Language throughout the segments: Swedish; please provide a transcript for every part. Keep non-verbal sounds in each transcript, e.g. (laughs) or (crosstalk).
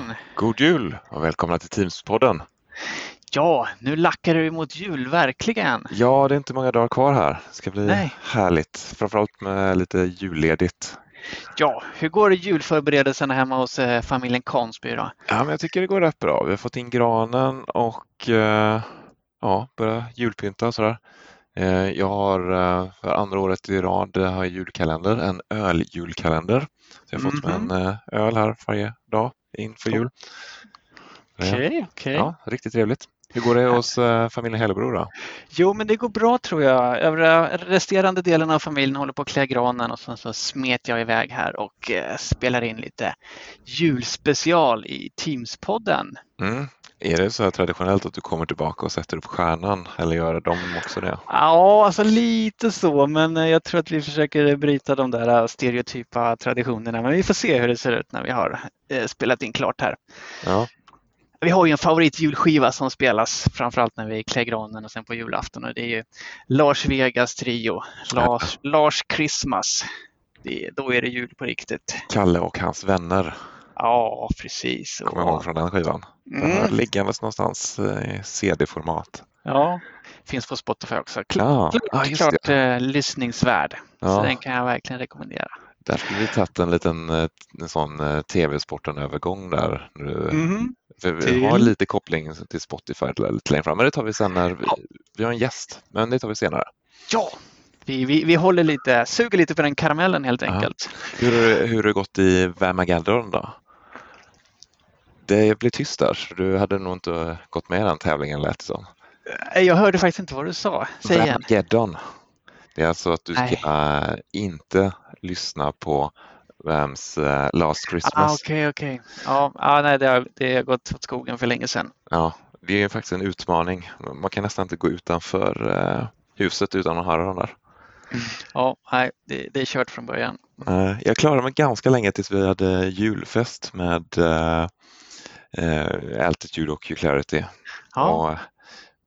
stugan! God jul och välkomna till Teams-podden. Ja, nu lackar det mot jul, verkligen. Ja, det är inte många dagar kvar här. Det ska bli Nej. härligt, framförallt med lite julledigt. Ja, hur går det julförberedelserna hemma hos eh, familjen Kansby då? Ja, men jag tycker det går rätt bra. Vi har fått in granen och eh, ja, börja julpynta och sådär. Eh, jag har för andra året i rad har julkalender, en öljulkalender. Så jag har fått med Mhm. en öl här varje dag inför jul. Okej, okej. Ja, riktigt trevligt. Hur går det hos eh, familjen Hellebro då? Jo, men det går bra tror jag. Övriga resterande delen av familjen håller på att klä granen och sen så smet jag iväg här och eh, spelar in lite julspecial i Teams-podden. Mm. Är det så här traditionellt att du kommer tillbaka och sätter upp stjärnan eller gör de också det? Ja, alltså lite så, men eh, jag tror att vi försöker bryta de där stereotypa traditionerna. Men vi får se hur det ser ut när vi har spelat in klart här. Ja, Vi har ju en favoritjulskiva som spelas framförallt när vi är klär granen och sen på julafton och det är ju Lars Vegas trio, Lars, Lars Christmas. Det, då är det jul på riktigt. Kalle och hans vänner, Ja, precis. kommer jag ihåg från den skivan. Den Mm. liggandes någonstans i CD-format. Ja, finns på Spotify också. Kl- Ja, just klart eh, lyssningsvärd. Så Ja. den kan jag verkligen rekommendera. Där skulle vi tagit en liten eh, en sån eh, TV-sporten-övergång där. nu. Mhm. För vi Till? har lite koppling till Spotify lite längre fram, men det tar vi sen när vi, Ja. vi har en gäst. Men det tar vi senare. Ja, vi, vi, vi håller lite, suger lite på den karamellen helt Ja. enkelt. Hur, hur har det gått i Vamageddon då? Det blev tyst där, så du hade nog inte gått med i den tävlingen lät det som. Eh, Jag hörde faktiskt inte vad du sa. Säg igen. Det är alltså att du ska Nej. inte lyssna på Vams eh, Last Ah, Christmas. Okej, okej. Ja, ah, nej, det har, det har gått åt skogen för länge sedan. Ja, det är ju faktiskt en utmaning. Man kan nästan inte gå utanför eh, huset utan att höra dem där. Ja, nej, det, det är kört från början. Eh, Jag klarade mig ganska länge tills vi hade julfest med eh, Altitude och Clarity. Ja, Och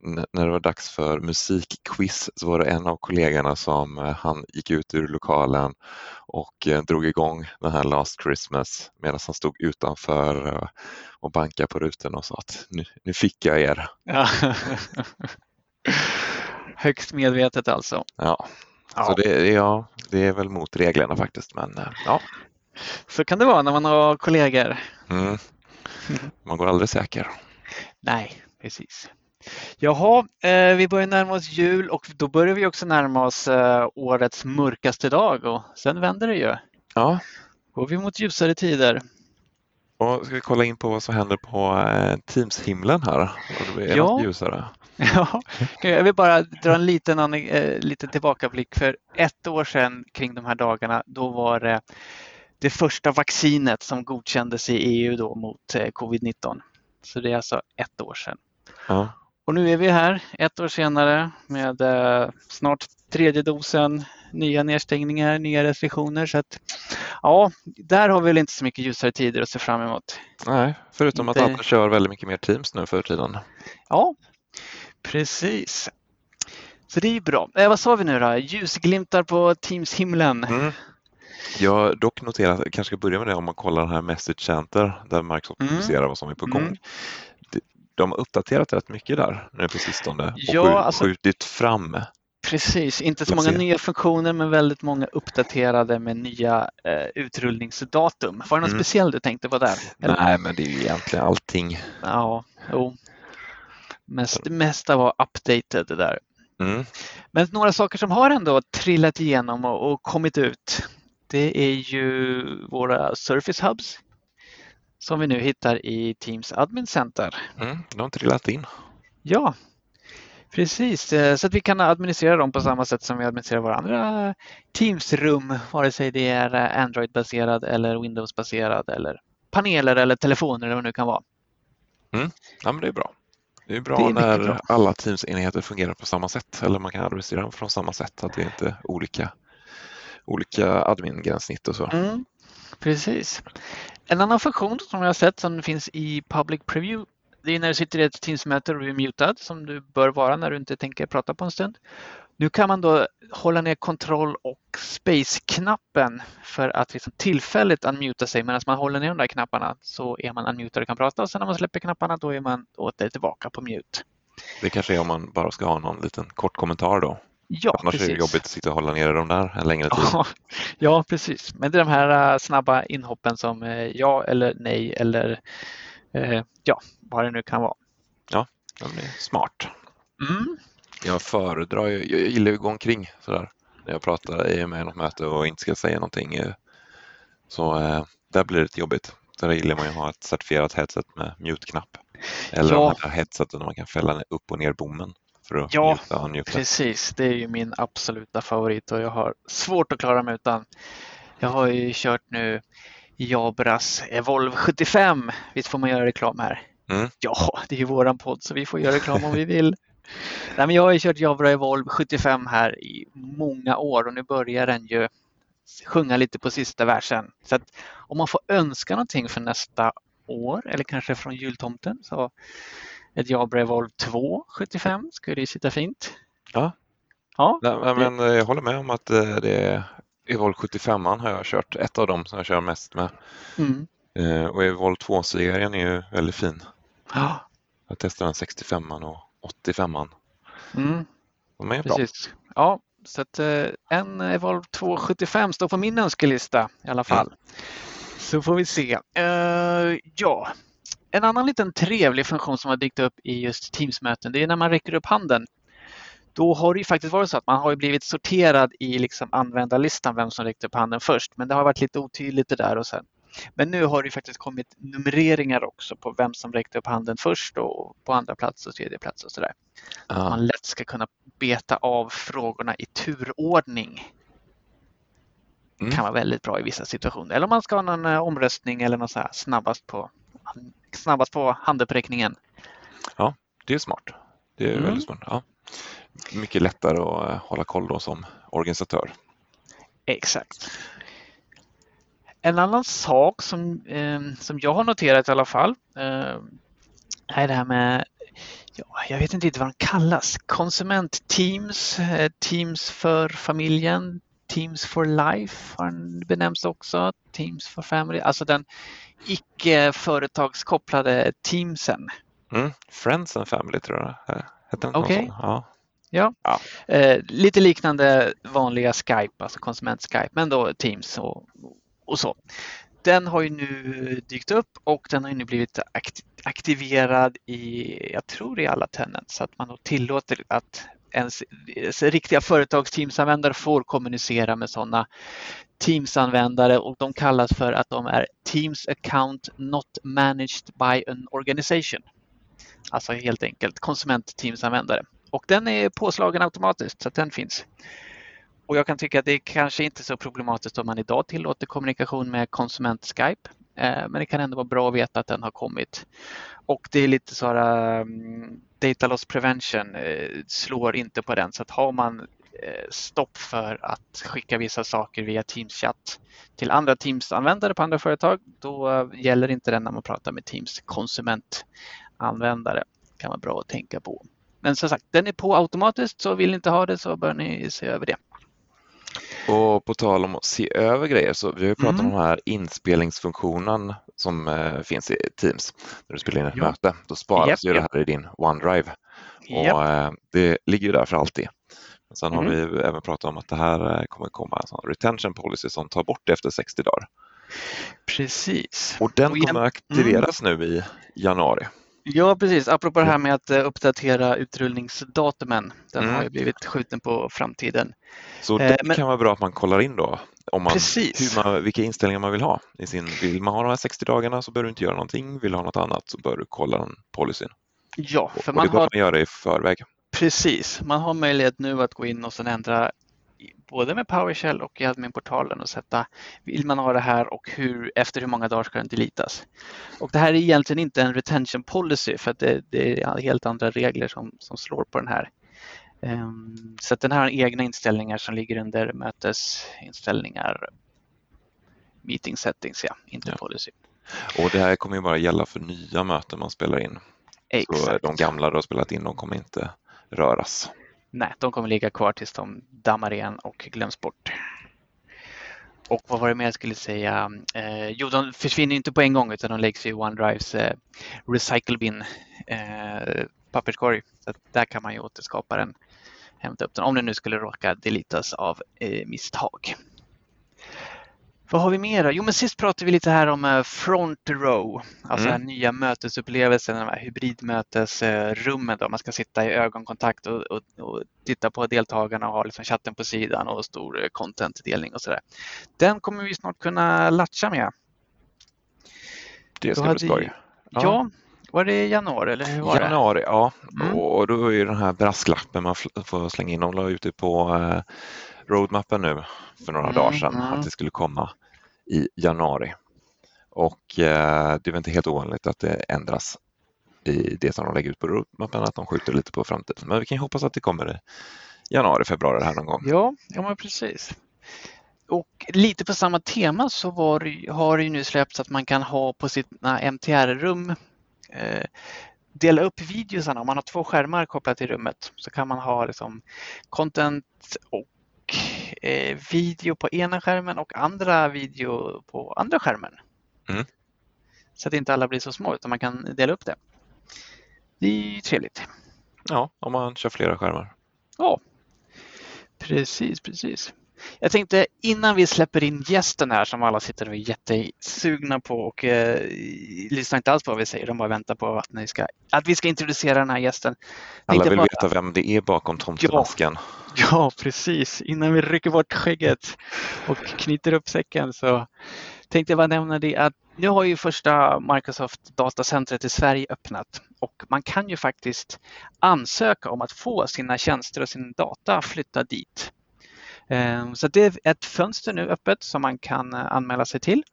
när det var dags för musikquiz så var det en av kollegorna som eh, han gick ut ur lokalen och eh, drog igång den här Last Christmas medan han stod utanför eh, och bankade på rutan och sa att nu, nu fick jag er. ja. (laughs) Högst medvetet alltså. Ja, Ja. så det, ja, det är väl mot reglerna faktiskt men ja, Så kan det vara när man har kollegor. mm. man går aldrig säker. Nej, precis. Jaha, eh, vi börjar närma oss jul och då börjar vi också närma oss eh, årets mörkaste dag och sen vänder det ju. Ja, Går vi mot ljusare tider. och ska vi kolla in på vad som händer på eh, Teams-himlen här? Är Ja. ljusare. (laughs) Ja, jag vill bara dra en liten, eh, liten tillbakablick. För ett år sedan kring de här dagarna, då var det det första vaccinet som godkändes i EU då mot eh, covid-19. Så det är alltså ett år sedan. Ja. Och nu är vi här ett år senare med eh, snart tredje dosen, nya nedstängningar, nya restriktioner. Så att, ja, där har vi väl inte så mycket ljusare tider att se fram emot. Nej, förutom Inte- att alla kör väldigt mycket mer Teams nu för tiden. Ja, precis. Så det är ju bra. Eh, vad sa vi nu då? Ljusglimtar på Teams-himlen. Mm. Jag har dock noterat, jag kanske ska börja med det om man kollar den här Message Center där Microsoft Mm. publicerar vad som är på gång. Mm. De- har uppdaterat rätt mycket där nu på sistone och Ja, alltså- skjutit fram. Precis, inte så många nya funktioner men väldigt många uppdaterade med nya eh, utrullningsdatum. Var det något Mm. speciellt du tänkte på där? Eller? Nej, men det är ju egentligen allting. Ja, jo. Mest, det mesta var updated det där. Mm. Men några saker som har ändå trillat igenom och, och kommit ut. Det är ju våra Surface Hubs som vi nu hittar i Teams Admin Center. Mm. De har trillat in. Ja, precis. Eh, Så att vi kan administrera dem på samma sätt som vi administrerar våra andra Teams-rum, vare sig det är eh, Android-baserad eller Windows-baserad eller paneler eller telefoner eller vad det nu kan vara. Ja, men det är bra. Det är bra Det är när bra. alla Teams-enheter fungerar på samma sätt eller man kan administrera dem från samma sätt, att det inte är olika, olika admin-gränssnitt och så. Mm, precis. En annan funktion som jag har sett som finns i Public Preview Det är när du sitter i ett Teams-möte och du är mutad som du bör vara när du inte tänker prata på en stund. Nu kan man då hålla ner kontroll och space-knappen för att liksom tillfälligt unmuta sig medan man håller ner de där knapparna så är man unmutad och kan prata och sen när man släpper knapparna då är man åter tillbaka på mute. Det kanske är om man bara ska ha någon liten kort kommentar då. Ja, Annars precis. är det jobbigt att sitta och hålla nere dem där en längre tid. Ja, (laughs) ja, precis. Men det är de här äh, snabba inhoppen som äh, ja eller nej eller äh, ja, vad det nu kan vara. Ja, det är smart. Mm. Jag föredrar ju, jag gillar att gå omkring sådär när jag pratar i och med något möte och inte ska säga någonting. Så där blir det jobbigt. Där gillar man ju att ha ett certifierat headset med mute-knapp. Eller Ja. de här headseten där man kan fälla upp och ner bommen för att Ja, muta och unmuta. Precis, det är ju min absoluta favorit och jag har svårt att klara mig utan. Jag har ju kört nu Jabras Evolve 75. Visst får man göra reklam här? Mm. Ja, det är ju våran podd så vi får göra reklam om vi vill. (laughs) Nej, men jag har ju kört Jabra Evolve 75 här i många år och nu börjar den ju sjunga lite på sista versen. Så att om man får önska någonting för nästa år eller kanske från jultomten så ett Jabra Evolve 2 75 skulle ju sitta fint. Ja. Ja, Nej, men- eh, jag håller med om att eh, det är Evolve 75 har jag kört, ett av dem som jag kör mest med. mm. Eh, Och Evolve 2-serien är ju väldigt fin. ja. Jag testade den 65 och 85 Mm. De är bra. precis. Ja, så att en Evolve 275 står på min önskelista i alla fall. Så får vi se. Eh, ja, en annan liten trevlig funktion som har dykt upp i just Teams-möten, det är när man räcker upp handen. Då har det ju faktiskt varit så att man har ju blivit sorterad i liksom användarlistan vem som räckte upp handen först, men det har varit lite otydligt det där och sen. Men nu har det ju faktiskt kommit numreringar också på vem som räckte upp handen först och på andra plats och tredje plats och sådär. Att Ja. man lätt ska kunna beta av frågorna i turordning. Mm. kan vara väldigt bra i vissa situationer. Eller om man ska ha någon eh, omröstning eller något så snabbast på, snabbast på handuppräckningen. Det är smart. Det är Mm. väldigt smart. Ja. Mycket lättare att eh, hålla koll då som organisatör. Exakt. En annan sak som, eh, som jag har noterat i alla fall eh, är det här med, ja, jag vet inte riktigt vad de kallas, konsumentteams, eh, teams för familjen, teams for life har benämns också, teams for family, alltså den icke företagskopplade teamsen. Mm. Friends and Family tror jag. Eh, Hette något Okej. sånt? Ja. Eh, lite liknande vanliga Skype, alltså konsument-Skype, men då Teams och, och så. Den har ju nu dykt upp och den har ju nu blivit akt- aktiverad i, jag tror i alla tenants, så att man då tillåter att ens, ens riktiga företagsteamsanvändare får kommunicera med sådana Teams-användare och de kallas för att de är Teams account not managed by an organization. Alltså helt enkelt konsument-Teams-användare. Och den är påslagen automatiskt så att den finns. Och jag kan tycka att det är kanske inte så problematiskt om man idag tillåter kommunikation med konsument-Skype. Eh, men det kan ändå vara bra att veta att den har kommit. Och det är lite så här um, Data Loss Prevention eh, slår inte på den så att har man eh, stopp för att skicka vissa saker via Teams-chatt till andra Teams-användare på andra företag då gäller inte den när man pratar med Teams konsumentanvändare. kan vara bra att tänka på. Men som sagt, den är på automatiskt så vill ni inte ha det så bör ni se över det. Och på tal om att se över grejer så vi har ju pratat Mm. om den här inspelningsfunktionen som eh, finns i Teams. När du spelar in ett Ja. möte, då sparas Japp, ju det japp. här i din OneDrive. Japp. Och, eh, det ligger ju där för alltid. Men sen Mhm. har vi även pratat om att det här eh, kommer komma en sån retention policy som tar bort det efter 60 dagar. Precis. Och den Och igen- kommer aktiveras nu i januari. Ja, precis. Apropå det här med att eh, uppdatera utrullningsdatumen. Den Mm. har ju blivit skjuten på framtiden. Så Eh, det men- kan vara bra att man kollar in då om man, Precis. hur man, vilka inställningar man vill ha. I sin, vill man ha de här 60 dagarna så bör du inte göra någonting. Vill du ha något annat så bör du kolla den policyn. Ja, Och, för och man det bör har man göra i förväg. precis. Man har möjlighet nu att gå in och sen ändra både med PowerShell och i adminportalen och sätta vill man ha det här och hur, efter hur många dagar ska den deletas. Och det här är egentligen inte en retention policy för att det, det är helt andra regler som, som slår på den här. Ehm, Så den här har egna inställningar som ligger under mötesinställningar, meeting settings, ja, inte Ja. policy. Och det här kommer ju bara gälla för nya möten man spelar in. Exakt. Så de gamla du har spelat in, de kommer inte röras. Nej, de kommer ligga kvar tills de dammar igen och glöms bort. Och vad var det mer jag skulle säga? Eh, jo, de försvinner inte på en gång utan de läggs i OneDrives eh, Recycle Bin eh, papperskorg. Så där kan man ju återskapa den, hämta upp den om den nu skulle råka deletas av eh, misstag. Vad har vi mer? Jo, men sist pratade vi lite här om eh, front row, alltså mm. nya mötesupplevelsen, de här hybridmötesrummen där man ska sitta i ögonkontakt och, och, och, titta på deltagarna och ha liksom chatten på sidan och stor eh, contentdelning och sådär. Den kommer vi snart kunna latcha med. Det ska bli skoj. Ja. ja, var det januari eller hur var januari, det? ja. Mm. Och då är ju den här brasklappen man får slänga in, de la ut det på eh, roadmappen nu för några dagar sedan mm. att det skulle komma i januari. Och eh, det är väl inte helt ovanligt att det ändras i det som de lägger ut på roadmappen, att de skjuter lite på framtiden. Men vi kan ju hoppas att det kommer i januari, februari här någon gång. Ja, ja men precis. Och lite på samma tema så var, har det ju nu släppts att man kan ha på sina MTR-rum eh, dela upp videosarna. Om man har två skärmar kopplat till rummet så kan man ha liksom content och eh, video på ena skärmen och andra video på andra skärmen. Mm. Så att inte alla blir så små utan man kan dela upp det. Det är trevligt. Ja, om man kör flera skärmar. Ja, precis, precis. Jag tänkte innan vi släpper in gästen här som alla sitter och är jättesugna på och eh, lyssnar inte alls på vad vi säger, de bara väntar på att, ni ska, att vi ska introducera den här gästen. Alla vill bara, veta vem det är bakom tomtemasken. Ja, ja, precis. Innan vi rycker bort skägget och knyter upp säcken så tänkte jag bara nämna det att nu har ju första Microsoft datacentret i Sverige öppnat och man kan ju faktiskt ansöka om att få sina tjänster och sin data flyttad dit. Ehm, så det är ett fönster nu öppet som man kan eh, anmäla sig till.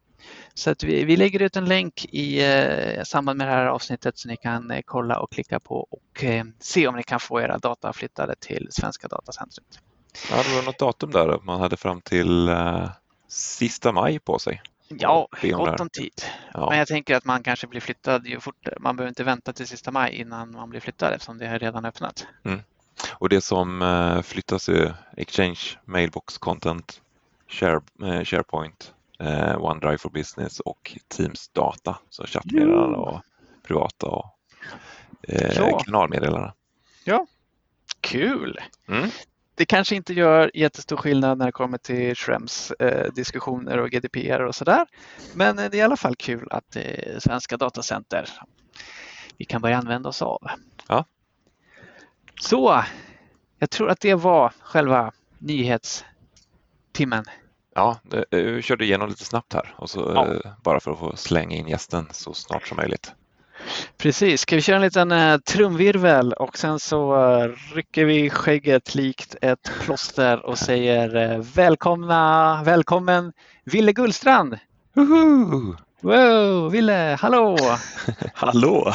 Så att vi, vi lägger ut en länk i eh, samband med det här avsnittet så ni kan eh, kolla och klicka på och se om ni kan få era data flyttade till Svenska datacentret. Ja, det var något datum där man hade fram till sista maj på sig. Ja, gott om tid. Ja. Men jag tänker att man kanske blir flyttad ju fortare. Man behöver inte vänta till sista maj innan man blir flyttad eftersom det har redan öppnat. Mm. Och det som eh, flyttas är Exchange, Mailbox Content, Share, eh, SharePoint, eh, OneDrive for Business och Teams data, så chattmeddelanden och privata och ja. kanalmeddelanden. Ja, kul! Mm. Det kanske inte gör jättestor skillnad när det kommer till Schrems eh, diskussioner och GDPR och sådär. Men det är i alla fall kul att är svenska datacenter vi kan börja använda oss av. Ja, så, jag tror att det var själva nyhetstimmen. Ja, vi körde igenom lite snabbt här och så ja. Eh, bara för att få slänga in gästen så snart som möjligt. Precis, ska vi köra en liten uh, trumvirvel och sen så uh, rycker vi skägget likt ett plåster och säger uh, välkomna, välkommen Ville Gullstrand! Uhu! Wow, Ville, hallå! (laughs) hallå!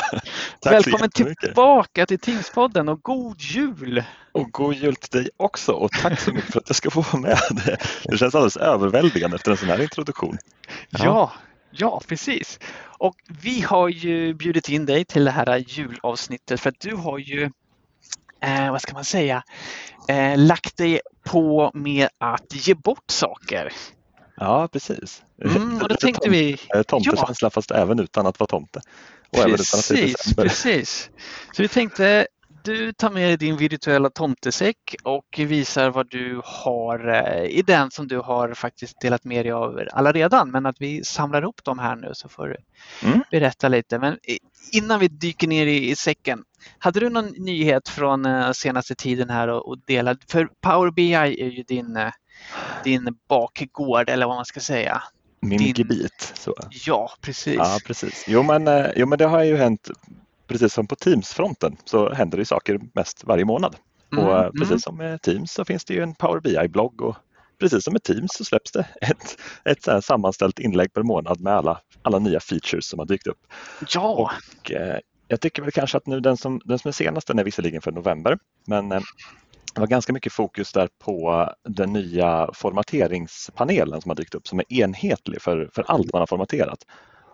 Tack Välkommen tillbaka till Teamspodden och god jul! Och god jul till dig också och tack så mycket för att jag ska få vara med. Det, det känns alldeles överväldigande efter en sån här introduktion. Ja. ja, ja precis. Och vi har ju bjudit in dig till det här julavsnittet för att du har ju, eh, vad ska man säga, eh, lagt dig på med att ge bort saker. Ja, precis. Mm, (laughs) och då tänkte vi... Eh, tomtekänsla ja. fast även utan att vara tomte. Och precis, precis. Så vi tänkte du tar med dig din virtuella tomtesäck och visar vad du har eh, i den som du har faktiskt delat med dig av alla redan. Men att vi samlar ihop dem här nu så får du mm. berätta lite. Men innan vi dyker ner i, säcken, hade du någon nyhet från eh, senaste tiden här och dela? För Power BI är ju din din bakgård eller vad man ska säga. Min din... gebit. Så. Ja, precis. Ja, precis. Jo men, eh, jo, men det har ju hänt, precis som på Teams-fronten så händer det saker mest varje månad. Mm, och eh, precis mm. som med Teams så finns det ju en Power BI-blogg och precis som med Teams så släpps det (laughs) ett, ett så sammanställt inlägg per månad med alla, alla nya features som har dykt upp. Ja! Och, eh, jag tycker väl kanske att nu den som, den som är senast, den är visserligen för november, men eh, det var ganska mycket fokus där på den nya formateringspanelen som har dykt upp som är enhetlig för, för allt man har formaterat.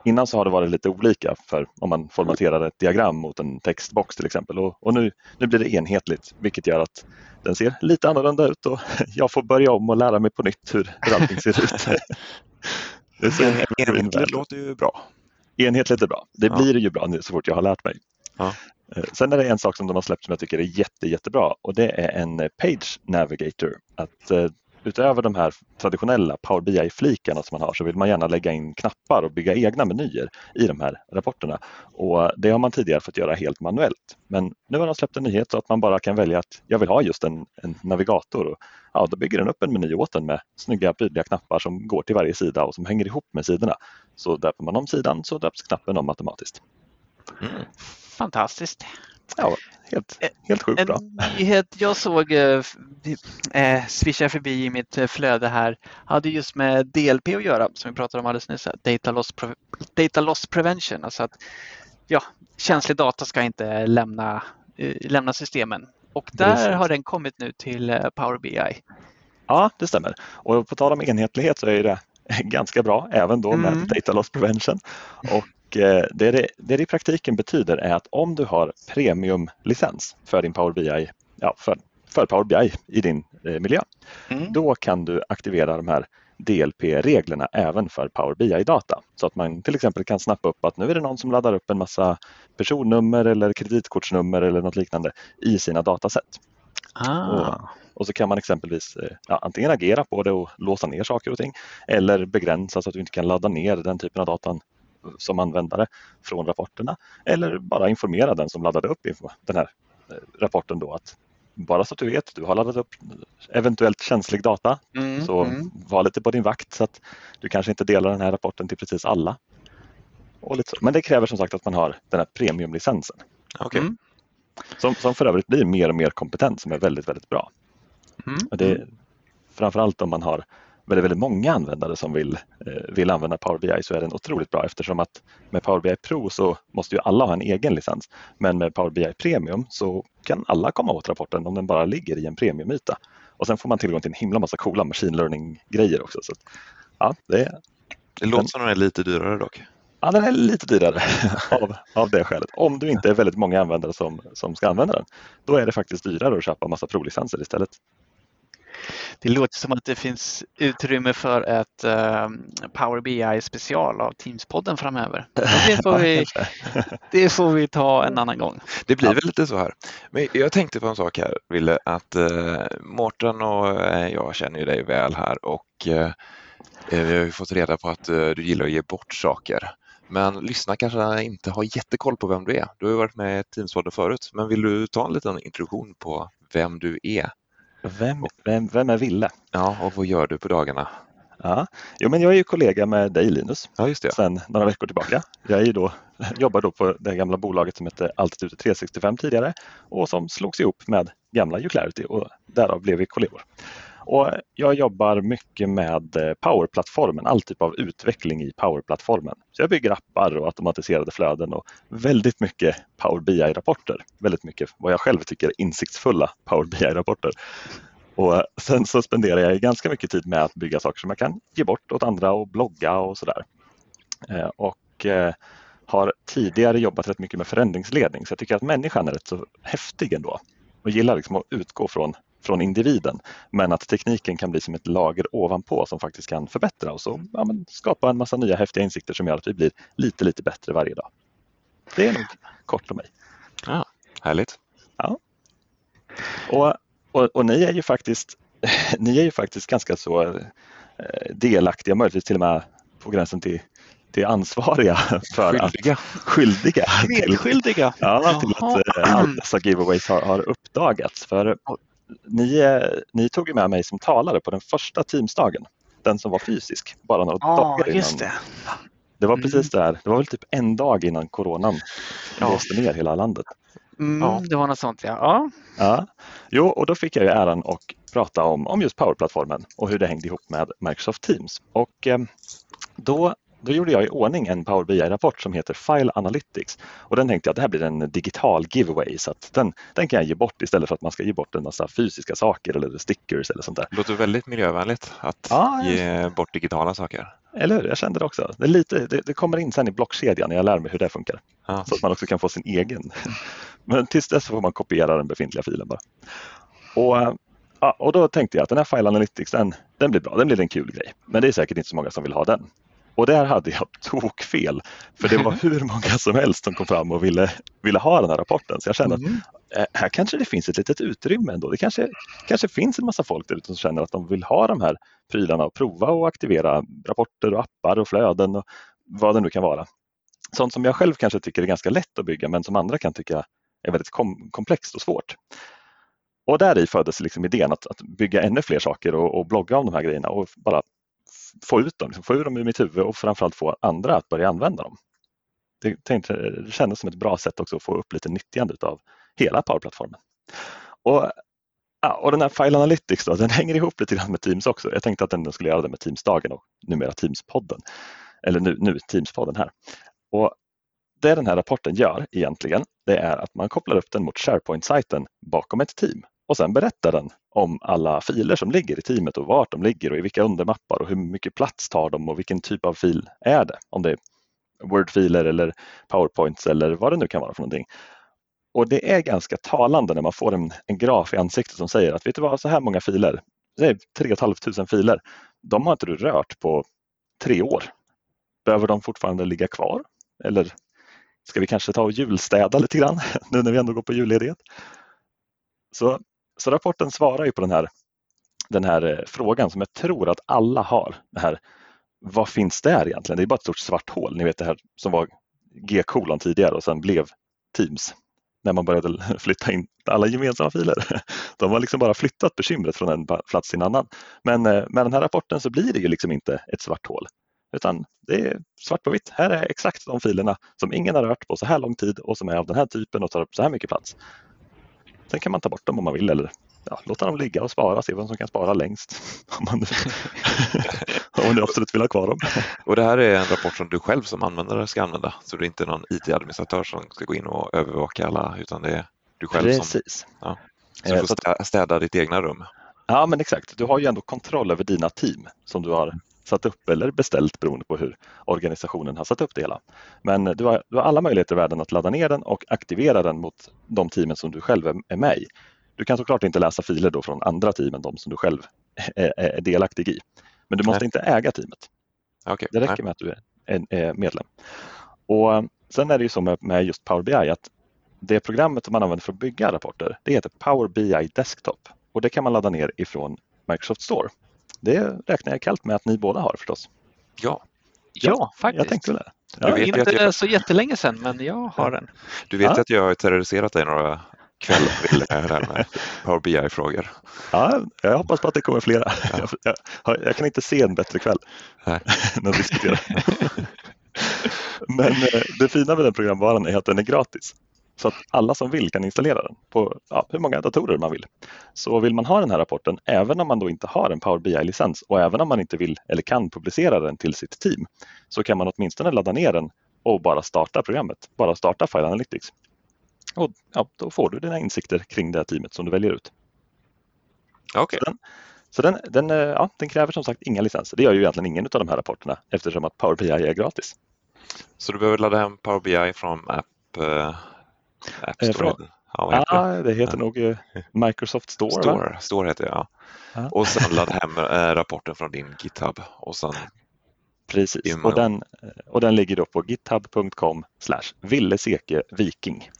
innan så har det varit lite olika för om man formaterar ett diagram mot en textbox till exempel och, och nu, nu blir det enhetligt vilket gör att den ser lite annorlunda ut och (laughs) jag får börja om och lära mig på nytt hur, hur allting ser ut. (laughs) det så enhetligt låter ju bra. Enhetligt är bra. Det ja. blir ju bra nu så fort jag har lärt mig. Ja. Eh, sen är det en sak som de har släppt som jag tycker är jätte, jättebra och det är en eh, Page Navigator. Att eh, utöver de här traditionella Power BI-flikarna som man har så vill man gärna lägga in knappar och bygga egna menyer i de här rapporterna. Och det har man tidigare fått göra helt manuellt. Men nu har de släppt en nyhet så att man bara kan välja att jag vill ha just en, en navigator. Och, ja, då bygger den upp en meny åt en med snygga prydliga knappar som går till varje sida och som hänger ihop med sidorna. Så döper man om sidan så döps knappen om automatiskt. Mm. Fantastiskt. Ja, helt, helt sjukt en bra. nyhet jag såg eh, eh, swisha förbi i mitt eh, flöde här hade just med DLP att göra som vi pratade om alldeles nyss. Data loss, data loss prevention. Alltså att ja, känslig data ska inte lämna, eh, lämna systemen. Och där har den kommit nu till eh, Power BI. Ja, det stämmer. Och på tal om enhetlighet så är det (laughs) ganska bra även då med mm. data loss prevention. Och Eh, det det, det i praktiken betyder är att om du har premiumlicens för din Power BI, ja, för, för Power BI i din eh, miljö, mm. då kan du aktivera de här DLP-reglerna även för Power BI-data. Så att man till exempel kan snappa upp att nu är det någon som laddar upp en massa personnummer eller kreditkortsnummer eller något liknande i sina dataset. Ah. Och, och, så kan man exempelvis eh, ja, antingen agera på det och låsa ner saker och ting eller begränsa så att du inte kan ladda ner den typen av datan som användare från rapporterna eller bara informera den som laddade upp den här eh, rapporten då att bara så att du vet, du har laddat upp eventuellt känslig data mm, så mm. var lite på din vakt så att du kanske inte delar den här rapporten till precis alla. Och lite så. Men det kräver som sagt att man har den här premiumlicensen. Okay. Mm. Som, som för övrigt blir mer och mer kompetent som är väldigt, väldigt bra. Mm. Och det, framförallt om man har väldigt, väldigt många användare som vill, eh, vill använda Power BI så är den otroligt bra eftersom att med Power BI Pro så måste ju alla ha en egen licens. Men med Power BI Premium så kan alla komma åt rapporten om den bara ligger i en premiumyta. Och sen får man tillgång till en himla massa coola machine learning-grejer också. Så, ja, det, det låter som den är lite dyrare dock. Ja, den är lite dyrare (laughs) av, av det skälet. Om du inte är väldigt många användare som, som ska använda den, då är det faktiskt dyrare att köpa massa provlicenser istället. Det låter som att det finns utrymme för ett uh, Power BI special av Teams-podden framöver. Det får, vi, (laughs) det får vi ta en annan gång. Det blir väl lite så här. Men jag tänkte på en sak här, Ville, att uh, Mårten och uh, jag känner ju dig väl här och vi har ju fått reda på att du gillar att ge bort saker. Men lyssna kanske inte har jättekoll på vem du är. Du har ju varit med i Teamspodden förut, men vill du ta en liten introduktion på vem du är vem, vem, vem är Ville? Ja, och vad gör du på dagarna? Ja, jo, men jag är ju kollega med dig Linus ja, just det. sedan några veckor tillbaka. Jag är då, (laughs) jobbar då på det gamla bolaget som hette Altitude 365 tidigare och som slogs ihop med gamla Uclarity och därav blev vi kollegor. Och jag jobbar mycket med powerplattformen, Power-plattformen, all typ av utveckling i Power-plattformen. Så jag bygger appar och automatiserade flöden och väldigt mycket Power BI-rapporter. Väldigt mycket vad jag själv tycker är insiktsfulla Power BI-rapporter. Och sen så spenderar jag ganska mycket tid med att bygga saker som jag kan ge bort åt andra och blogga och sådär. Eh, och eh, har tidigare jobbat rätt mycket med förändringsledning så jag tycker att människan är rätt så häftig ändå och gillar liksom att utgå från från individen. Men att tekniken kan bli som ett lager ovanpå som faktiskt kan förbättra oss och ja, skapa en massa nya häftiga insikter som gör att vi blir lite, lite bättre varje dag. Det är nog kort om mig. Ja, härligt. Ja. Och, och, och ni är ju faktiskt (laughs) ni är ju faktiskt ganska så eh, delaktiga, möjligtvis till och med på gränsen till, till ansvariga (laughs) för skyldiga. att skyldiga, Medskyldiga. ja, till att äh, alla dessa giveaways har, har uppdagats. För ni, ni tog ju med mig som talare på den första Teamsdagen, den som var fysisk, bara några ah, dagar innan. Just det. det var precis mm. där, det var väl typ en dag innan coronan ja. blåste ner hela landet. Mm, ja. Det var något sånt ja. ja. ja. Jo, och då fick jag ju äran att prata om, om just Power-plattformen och hur det hängde ihop med Microsoft Teams. Och eh, då då gjorde jag i ordning en Power BI-rapport som heter File Analytics och den tänkte jag att det här blir en digital giveaway så att den, den kan jag ge bort istället för att man ska ge bort en massa fysiska saker eller stickers eller sånt där. Det låter väldigt miljövänligt att ja, ge bort digitala saker. Eller hur, jag kände det också. Det, lite, det, det kommer in sen i blockkedjan när jag lär mig hur det funkar. Ja. Så att man också kan få sin egen. Men tills dess får man kopiera den befintliga filen bara. Och, ja, och då tänkte jag att den här File Analytics den, den blir bra, den blir en kul grej. Men det är säkert inte så många som vill ha den. Och där hade jag (laughs) tokfel. För det var (laughs) hur många som helst som kom fram och ville, ville ha den här rapporten. Så jag kände mm. att eh, här kanske det finns ett litet utrymme ändå. Det kanske, kanske finns en massa folk där ute som känner att de vill ha de här prylarna och prova och aktivera rapporter och appar och flöden och vad det nu kan vara. Sånt som jag själv kanske tycker är ganska lätt att bygga men som andra kan tycka är väldigt kom komplext och svårt. Och där i föddes liksom idén att, att bygga ännu fler saker och, och blogga om de här grejerna och bara få ut dem, liksom få ur dem ur mitt huvud och framförallt få andra att börja använda dem. Det, tänkte, det kändes som ett bra sätt också att få upp lite nyttjande av hela Power-plattformen. Och, ja, och den här File Analytics då, den hänger ihop lite grann med Teams också. Jag tänkte att den skulle göra det med Teams-dagen och numera Teams-podden. Eller nu, nu Teams-podden här. Och det den här rapporten gör egentligen, det är att man kopplar upp den mot SharePoint-sajten bakom ett team och sen berättar den om alla filer som ligger i teamet och vart de ligger och i vilka undermappar och hur mycket plats tar de och vilken typ av fil är det. Om det är Word-filer eller PowerPoints eller vad det nu kan vara för någonting. Och det är ganska talande när man får en, en graf i ansiktet som säger att vet du vad, så här många filer, det är 3 500 filer, de har inte du rört på tre år. Behöver de fortfarande ligga kvar? Eller ska vi kanske ta och julstäda lite grann (laughs) nu när vi ändå går på julledighet? Så så rapporten svarar ju på den här, den här eh, frågan som jag tror att alla har. Det här, vad finns där egentligen? Det är bara ett stort svart hål. Ni vet det här som var G-kolon tidigare och sen blev Teams när man började (laughs) flytta in alla gemensamma filer. (laughs) De har liksom bara flyttat bekymret från en plats till en annan. Men eh, med den här rapporten så blir det ju liksom inte ett svart hål utan det är svart på vitt. Här är exakt de filerna som ingen har rört på så här lång tid och som är av den här typen och tar upp så här mycket plats. Sen kan man ta bort dem om man vill eller ja, låta dem ligga och spara, se vem som kan spara längst. (laughs) Om man, (laughs) om man absolut vill ha kvar dem. (laughs) Och det här är en rapport som du själv som användare ska använda, så det är inte någon IT-administratör som ska gå in och övervaka alla, utan det är du själv Precis. som ja, så du får eh, städa ditt egna rum. Ja, men exakt. Du har ju ändå kontroll över dina team som du har satt upp eller beställt beroende på hur organisationen har satt upp det hela. Men du har, du har alla möjligheter i världen att ladda ner den och aktivera den mot de teamen som du själv är med i. Du kan såklart inte läsa filer då från andra team än de som du själv (laughs) är, är delaktig i. Men du måste Nej. inte äga teamet. Okay. Det räcker med att du är, är medlem. Och Sen är det ju så med, med just Power BI att det programmet som man använder för att bygga rapporter det heter Power BI Desktop och det kan man ladda ner ifrån Microsoft Store. Det räknar jag kallt med att ni båda har förstås. Ja, ja, ja faktiskt. Jag tänkte det. Ja, du vet inte jag... så jättelänge sedan, men jag har den. Du vet ja. att jag har terroriserat dig några kvällar med Power BI-frågor. Ja, jag hoppas på att det kommer flera. Ja. Jag, jag, jag, kan inte se en bättre kväll Nej. (laughs) när vi diskuterar. Men eh, det fina med den programvaran är att den är gratis. Så att alla som vill kan installera den på ja, hur många datorer man vill. Så vill man ha den här rapporten, även om man då inte har en Power BI-licens och även om man inte vill eller kan publicera den till sitt team, så kan man åtminstone ladda ner den och bara starta programmet, bara starta File Analytics. Och ja, då får du dina insikter kring det teamet som du väljer ut. Okay. Så, den, så den, den, eh, ja, den kräver som sagt inga licenser. Det gör ju egentligen ingen av de här rapporterna eftersom att Power BI är gratis. Så du behöver ladda hem Power BI från App eh, App eh, Store? Från, ja, heter ah, det? heter ja. nog eh, Microsoft Store. Store, Store heter det, ja. ja. Och sen ladda hem äh, rapporten från din GitHub och sen Precis, och den, och den ligger då på github.com villesekeviking.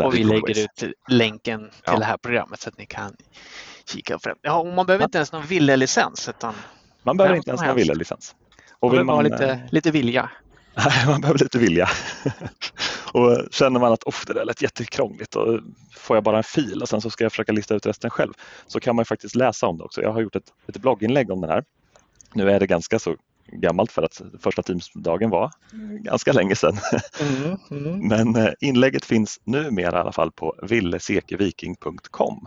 Och vi lägger ut länken till ja. det här programmet så att ni kan kika på det. Ja, och man behöver inte ens någon Ville-licens. Utan man behöver inte ens någon Ville-licens. Och vill man ha lite, lite vilja. (laughs) man behöver lite vilja. Och känner man att oh, det där lät jättekrångligt och får jag bara en fil och sen så ska jag försöka lista ut resten själv så kan man faktiskt läsa om det också. Jag har gjort ett, ett blogginlägg om den här. Nu är det ganska så gammalt för att första Teamsdagen var ganska länge sedan. Mm, mm. Men eh, inlägget finns numera i alla fall på villesekeviking.com.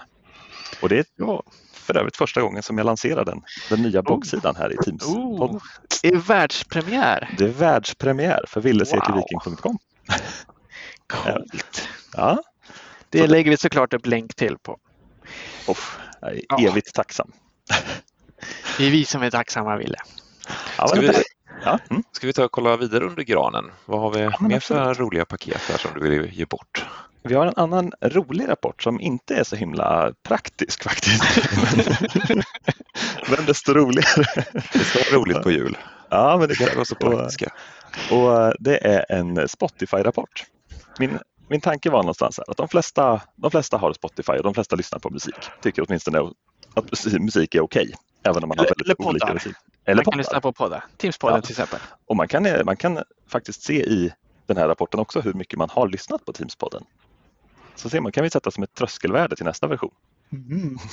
Och det är ja, för övrigt första gången som jag lanserar den, den nya bloggsidan här i Teams. Oh, det är världspremiär. Det är världspremiär för villecirkelviking.com. Coolt. Ja, Det Så- lägger vi såklart upp länk till på. Uff, jag är Ja. evigt tacksam. Det är vi som är tacksamma, Ville. Ja, Ska vi, det- ja, mm. ska vi ta och kolla vidare under granen? Vad har vi men mer för roliga paket här som du vill ge bort? Vi har en annan rolig rapport som inte är så himla praktisk faktiskt. (laughs) men desto roligare. Det ska vara roligt på jul. Ja, men det kan vara så Och, praktiska. och eh, det är en Spotify-rapport. Min, min tanke var någonstans här att de flesta, de flesta har Spotify och de flesta lyssnar på musik. Tycker åtminstone att musik- är okej. Även om man har väldigt eller olika poddar. musik. Eller Man kan poddar. lyssna på poddar. Teamspodden Ja. till exempel. Och man kan, man kan faktiskt se i den här rapporten också hur mycket man har lyssnat på Teamspodden. Så ser man, kan vi sätta som ett tröskelvärde till nästa version. (laughs)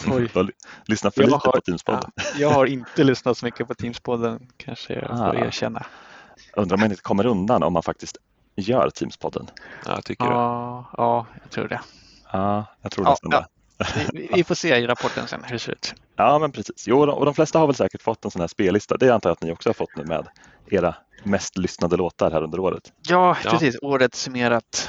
Ly- Lyssna för Jag lite har- på Teamspodden. Ja, jag har inte lyssnat så mycket på Teamspodden, kanske jag får Ah. erkänna. Undrar om man inte kommer undan om man faktiskt gör Teamspodden. Ja, jag tycker det. Ja, ja, jag tror det. Ja, jag tror Ja, nästan ja. det. Vi, vi får se i rapporten sen hur det ser ut. Ja, men precis. Jo, och de flesta har väl säkert fått en sån här spellista. Det antar jag att ni också har fått nu med era mest lyssnade låtar här under året. Ja, Ja. precis. Året summerat.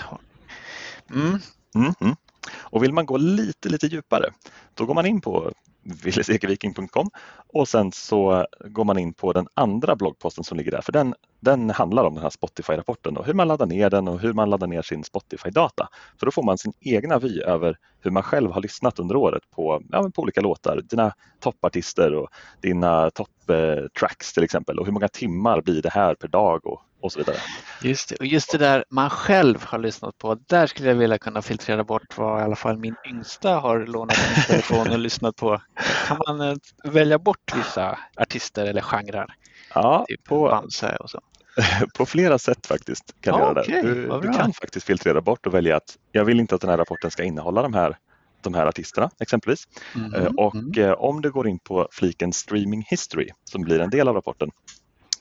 Mm. Mm, mm. Och vill man gå lite, lite djupare, då går man in på WillesEkeviking.com och sen så går man in på den andra bloggposten som ligger där, för den, den handlar om den här Spotify-rapporten och hur man laddar ner den och hur man laddar ner sin Spotify-data. För då får man sin egna vy över hur man själv har lyssnat under året på, ja, på olika låtar, dina toppartister och dina topp-tracks eh, till exempel och hur många timmar blir det här per dag och, och så vidare. Just det. Och just det där man själv har lyssnat på, där skulle jag vilja kunna filtrera bort vad i alla fall min yngsta har lånat telefon och lyssnat på. Kan man eh, välja bort vissa artister eller genrer? Ja, Typ på, Bamse och så. (laughs) På flera sätt faktiskt kan du Ja, göra det. Du, du kan faktiskt filtrera bort och välja att jag vill inte att den här rapporten ska innehålla de här, de här artisterna exempelvis. Mhm, Eh, Och mm. eh, om du går in på fliken Streaming History som blir en del av rapporten,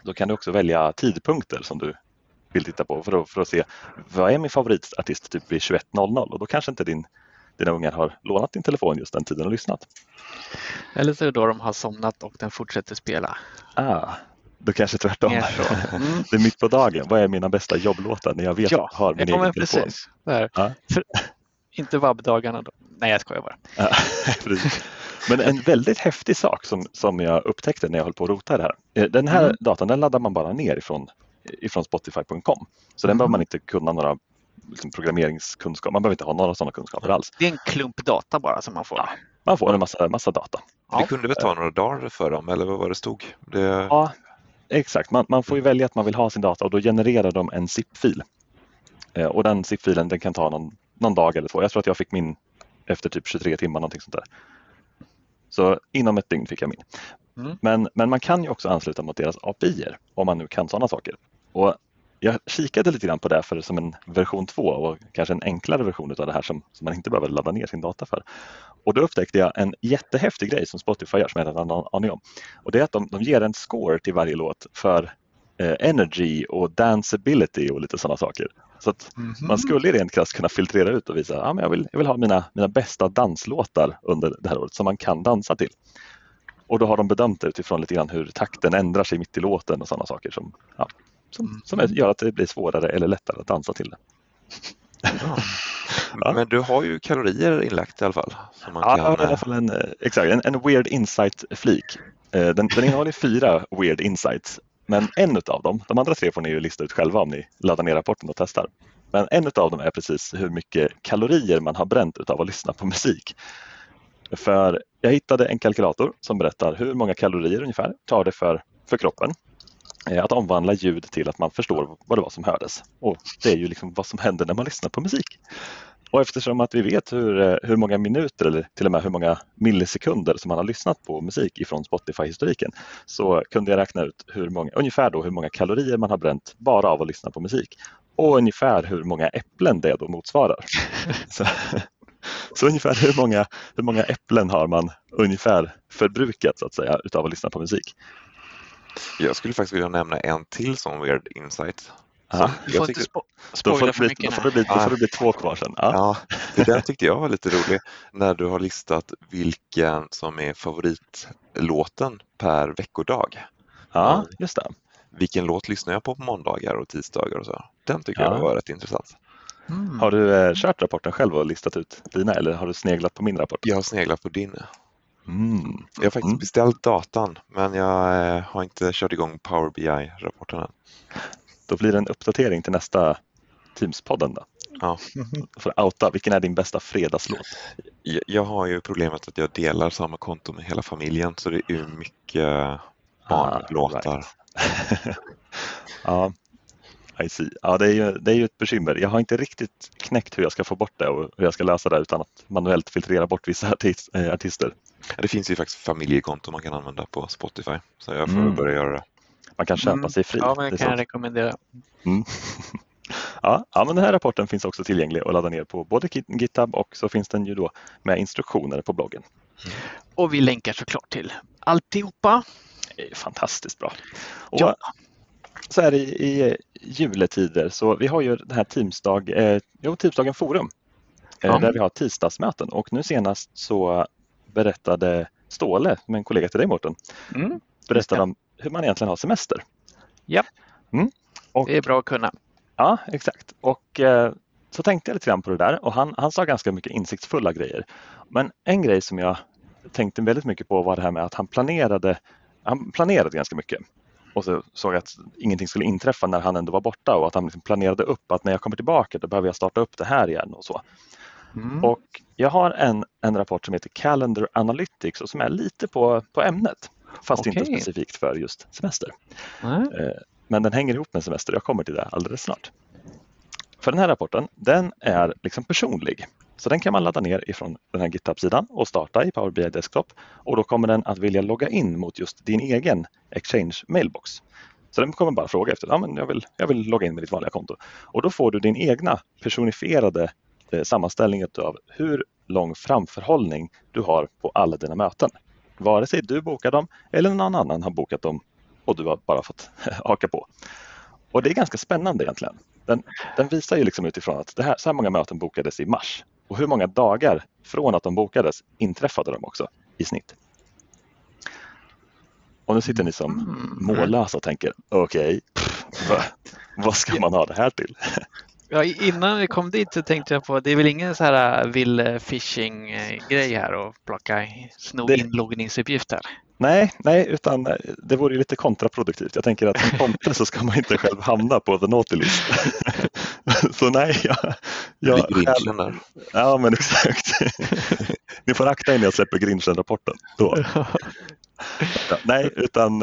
då kan du också välja tidpunkter som du vill titta på för att, för att se vad är min favoritartist typ vid 21.00 och då kanske inte din, dina ungar har lånat din telefon just den tiden och lyssnat. Eller så är det då de har somnat och den fortsätter spela. Ah, då kanske tvärtom. Mm. (laughs) Det är mitt på dagen. Vad är mina bästa jobblåtar när jag vet Ja, att jag har min egen telefon? precis. Ja. För, inte vabbdagarna då. Nej, jag skojar bara. Ja, (laughs) precis. Men en väldigt häftig sak som, som jag upptäckte när jag höll på att rota det här. Eh, Den här Mm. datan den laddar man bara ner ifrån, ifrån Spotify.com. Så den Mm. behöver man inte kunna några liksom, programmeringskunskap. Man behöver inte ha några sådana kunskaper alls. Det är en klump data bara som man får. Ja. Man får en massa, massa data. Ja. Det kunde väl ta några dagar för dem, eller vad var det stod? Det... Ja, exakt. Man, man får ju välja att man vill ha sin data och då genererar de en zip-fil. Eh, Och den zip-filen den kan ta någon, någon dag eller två. Jag tror att jag fick min efter typ 23 timmar någonting sånt där. Så inom ett dygn fick jag min. Mm. Men, men man kan ju också ansluta mot deras API om man nu kan sådana saker. Och jag kikade lite grann på det för som en version 2 och kanske en enklare version av det här som, som man inte behöver ladda ner sin data för. Och då upptäckte jag en jättehäftig grej som Spotify gör som jag inte hade någon aning om. Och det är att de, de ger en score till varje låt för eh, energy och danceability och lite sådana saker. Så att Mhm. man skulle rent krasst kunna filtrera ut och visa att ja, jag, vill, jag vill ha mina, mina bästa danslåtar under det här året som man kan dansa till. Och då har de bedömt det utifrån lite grann hur takten ändrar sig mitt i låten och sådana saker som, ja, som, som är- gör att det blir svårare eller lättare att dansa till det. Ja. (laughs) Men du har ju kalorier inlagt i alla fall. Som man Ja, kan, i alla fall en, eh, exakt, en, en weird insight-flik. Eh, Den, den innehåller fyra weird insights, men en av dem, de andra tre får ni ju lista ut själva om ni laddar ner rapporten och testar. Men en av dem är precis hur mycket kalorier man har bränt utav att lyssna på musik. För jag hittade en kalkylator som berättar hur många kalorier ungefär tar det för, för kroppen eh, att omvandla ljud till att man förstår vad det var som hördes. Och det är ju liksom vad som händer när man lyssnar på musik. Och eftersom att vi vet hur, eh, hur många minuter eller till och med hur många millisekunder som man har lyssnat på musik ifrån Spotify-historiken så kunde jag räkna ut hur många, ungefär då hur många kalorier man har bränt bara av att lyssna på musik. Och ungefär hur många äpplen det då motsvarar. (laughs) så, så ungefär hur många, hur många äpplen har man ungefär förbrukat så att säga utav att lyssna på musik. Jag skulle faktiskt vilja nämna en till sån weird insight. Ja. Du får inte spo- Då får, spoila det för bli, mycket då, får nu. det bli, då får det bli två kvar sen. Ja. Ja, det där tyckte jag var lite roligt när du har listat vilken som är favoritlåten per veckodag. ja, just det. Vilken låt lyssnar jag på på måndagar och tisdagar och så. Den tycker Ja. jag var rätt intressant. Mm. Har du eh, kört rapporten själv och listat ut dina eller har du sneglat på min rapport? Jag har sneglat på din. Mm. Jag har faktiskt Mm. beställt datan men jag eh, har inte kört igång Power BI-rapporten än. Då blir det en uppdatering till nästa Teams-podden. Då. Ja. Du outa, vilken är din bästa fredagslåt? Jag, jag har ju problemet att jag delar samma konto med hela familjen så det är ju mycket barnlåtar. Ah, right. (laughs) ja, I see. Ja, det är, ju, det är ju ett bekymmer. Jag har inte riktigt knäckt hur jag ska få bort det och hur jag ska lösa det utan att manuellt filtrera bort vissa eh, artister. Det finns ju faktiskt familjekonto man kan använda på Spotify så jag får Mm. börja göra det. Man kan köpa Mm. sig fri. Ja, men Det kan jag rekommendera. Mm. (laughs) ja, ja, men den här rapporten finns också tillgänglig att ladda ner på både Git- GitHub och så finns den ju då med instruktioner på bloggen. Och vi länkar såklart till alltihopa. Det är fantastiskt bra. Och Ja. Så är det i, i juletider så vi har ju den här Teamsdag, eh, jo, Teamsdagen Forum eh, Ja. där vi har tisdagsmöten och nu senast så berättade Ståle, en kollega till dig Mårten, Mm. berättade om hur man egentligen har semester. Ja. Mm. Och, Det är bra att kunna. Ja, exakt. Och eh, så tänkte jag lite grann på det där och han, han sa ganska mycket insiktsfulla grejer. Men en grej som jag tänkte väldigt mycket på var det här med att han planerade, han planerade ganska mycket. Och så såg jag att ingenting skulle inträffa när han ändå var borta och att han liksom planerade upp att när jag kommer tillbaka då behöver jag starta upp det här igen och så. Mm. Och jag har en, en rapport som heter Calendar Analytics och som är lite på, på ämnet. Fast inte Okej. specifikt för just semester. Mm. Men den hänger ihop med semester. Jag kommer till det alldeles snart. För den här rapporten, den är liksom personlig. Så den kan man ladda ner ifrån den här GitHub-sidan och starta i Power BI Desktop. Och då kommer den att vilja logga in mot just din egen Exchange mailbox. Så den kommer bara fråga efter, ja men jag vill, jag vill logga in med ditt vanliga konto. Och då får du din egna personifierade eh, sammanställning av hur lång framförhållning du har på alla dina möten. Vare sig du bokar dem eller någon annan har bokat dem och du har bara fått (laughs) haka på. Och det är ganska spännande egentligen. Den, den visar ju liksom utifrån att det här, så här många möten bokades i mars och hur många dagar från att de bokades inträffade de också i snitt. Och nu sitter ni som Mm. mållösa och tänker okej, va, vad ska man ha det här till? (laughs) Ja, innan vi kom dit så tänkte jag på, det är väl ingen så här äh, vill phishing äh, grej här och plocka, sno Det- inloggningsuppgifter. Nej, nej, utan det vore ju lite kontraproduktivt. Jag tänker att som tomte så ska man inte själv hamna på the naughty list. (laughs) så nej, jag, jag, där. Ja, men exakt. Ni får akta er när jag släpper Grinchen-rapporten. (laughs) Ja, nej, utan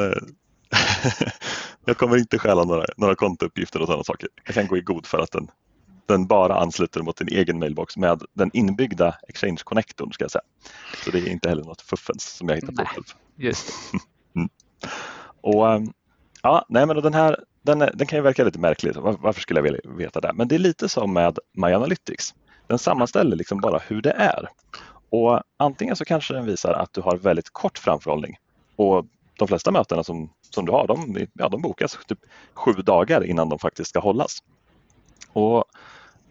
(laughs) jag kommer inte stjäla några, några kontouppgifter och sådana saker. Jag kan gå i god för att den, den bara ansluter mot din egen mailbox med den inbyggda Exchange-connectorn ska jag säga. Så det är inte heller något fuffens som jag hittar på själv. Just det. (laughs) Och, ehm, ja, nej, men den här den, den kan ju verka lite märklig. Var- Varför skulle jag vilja veta det? Men det är lite som med My Analytics. Den sammanställer liksom bara hur det är. Och antingen så kanske den visar att du har väldigt kort framförhållning. Och de flesta mötena som, som du har, de, ja, de bokas typ sju dagar innan de faktiskt ska hållas. Och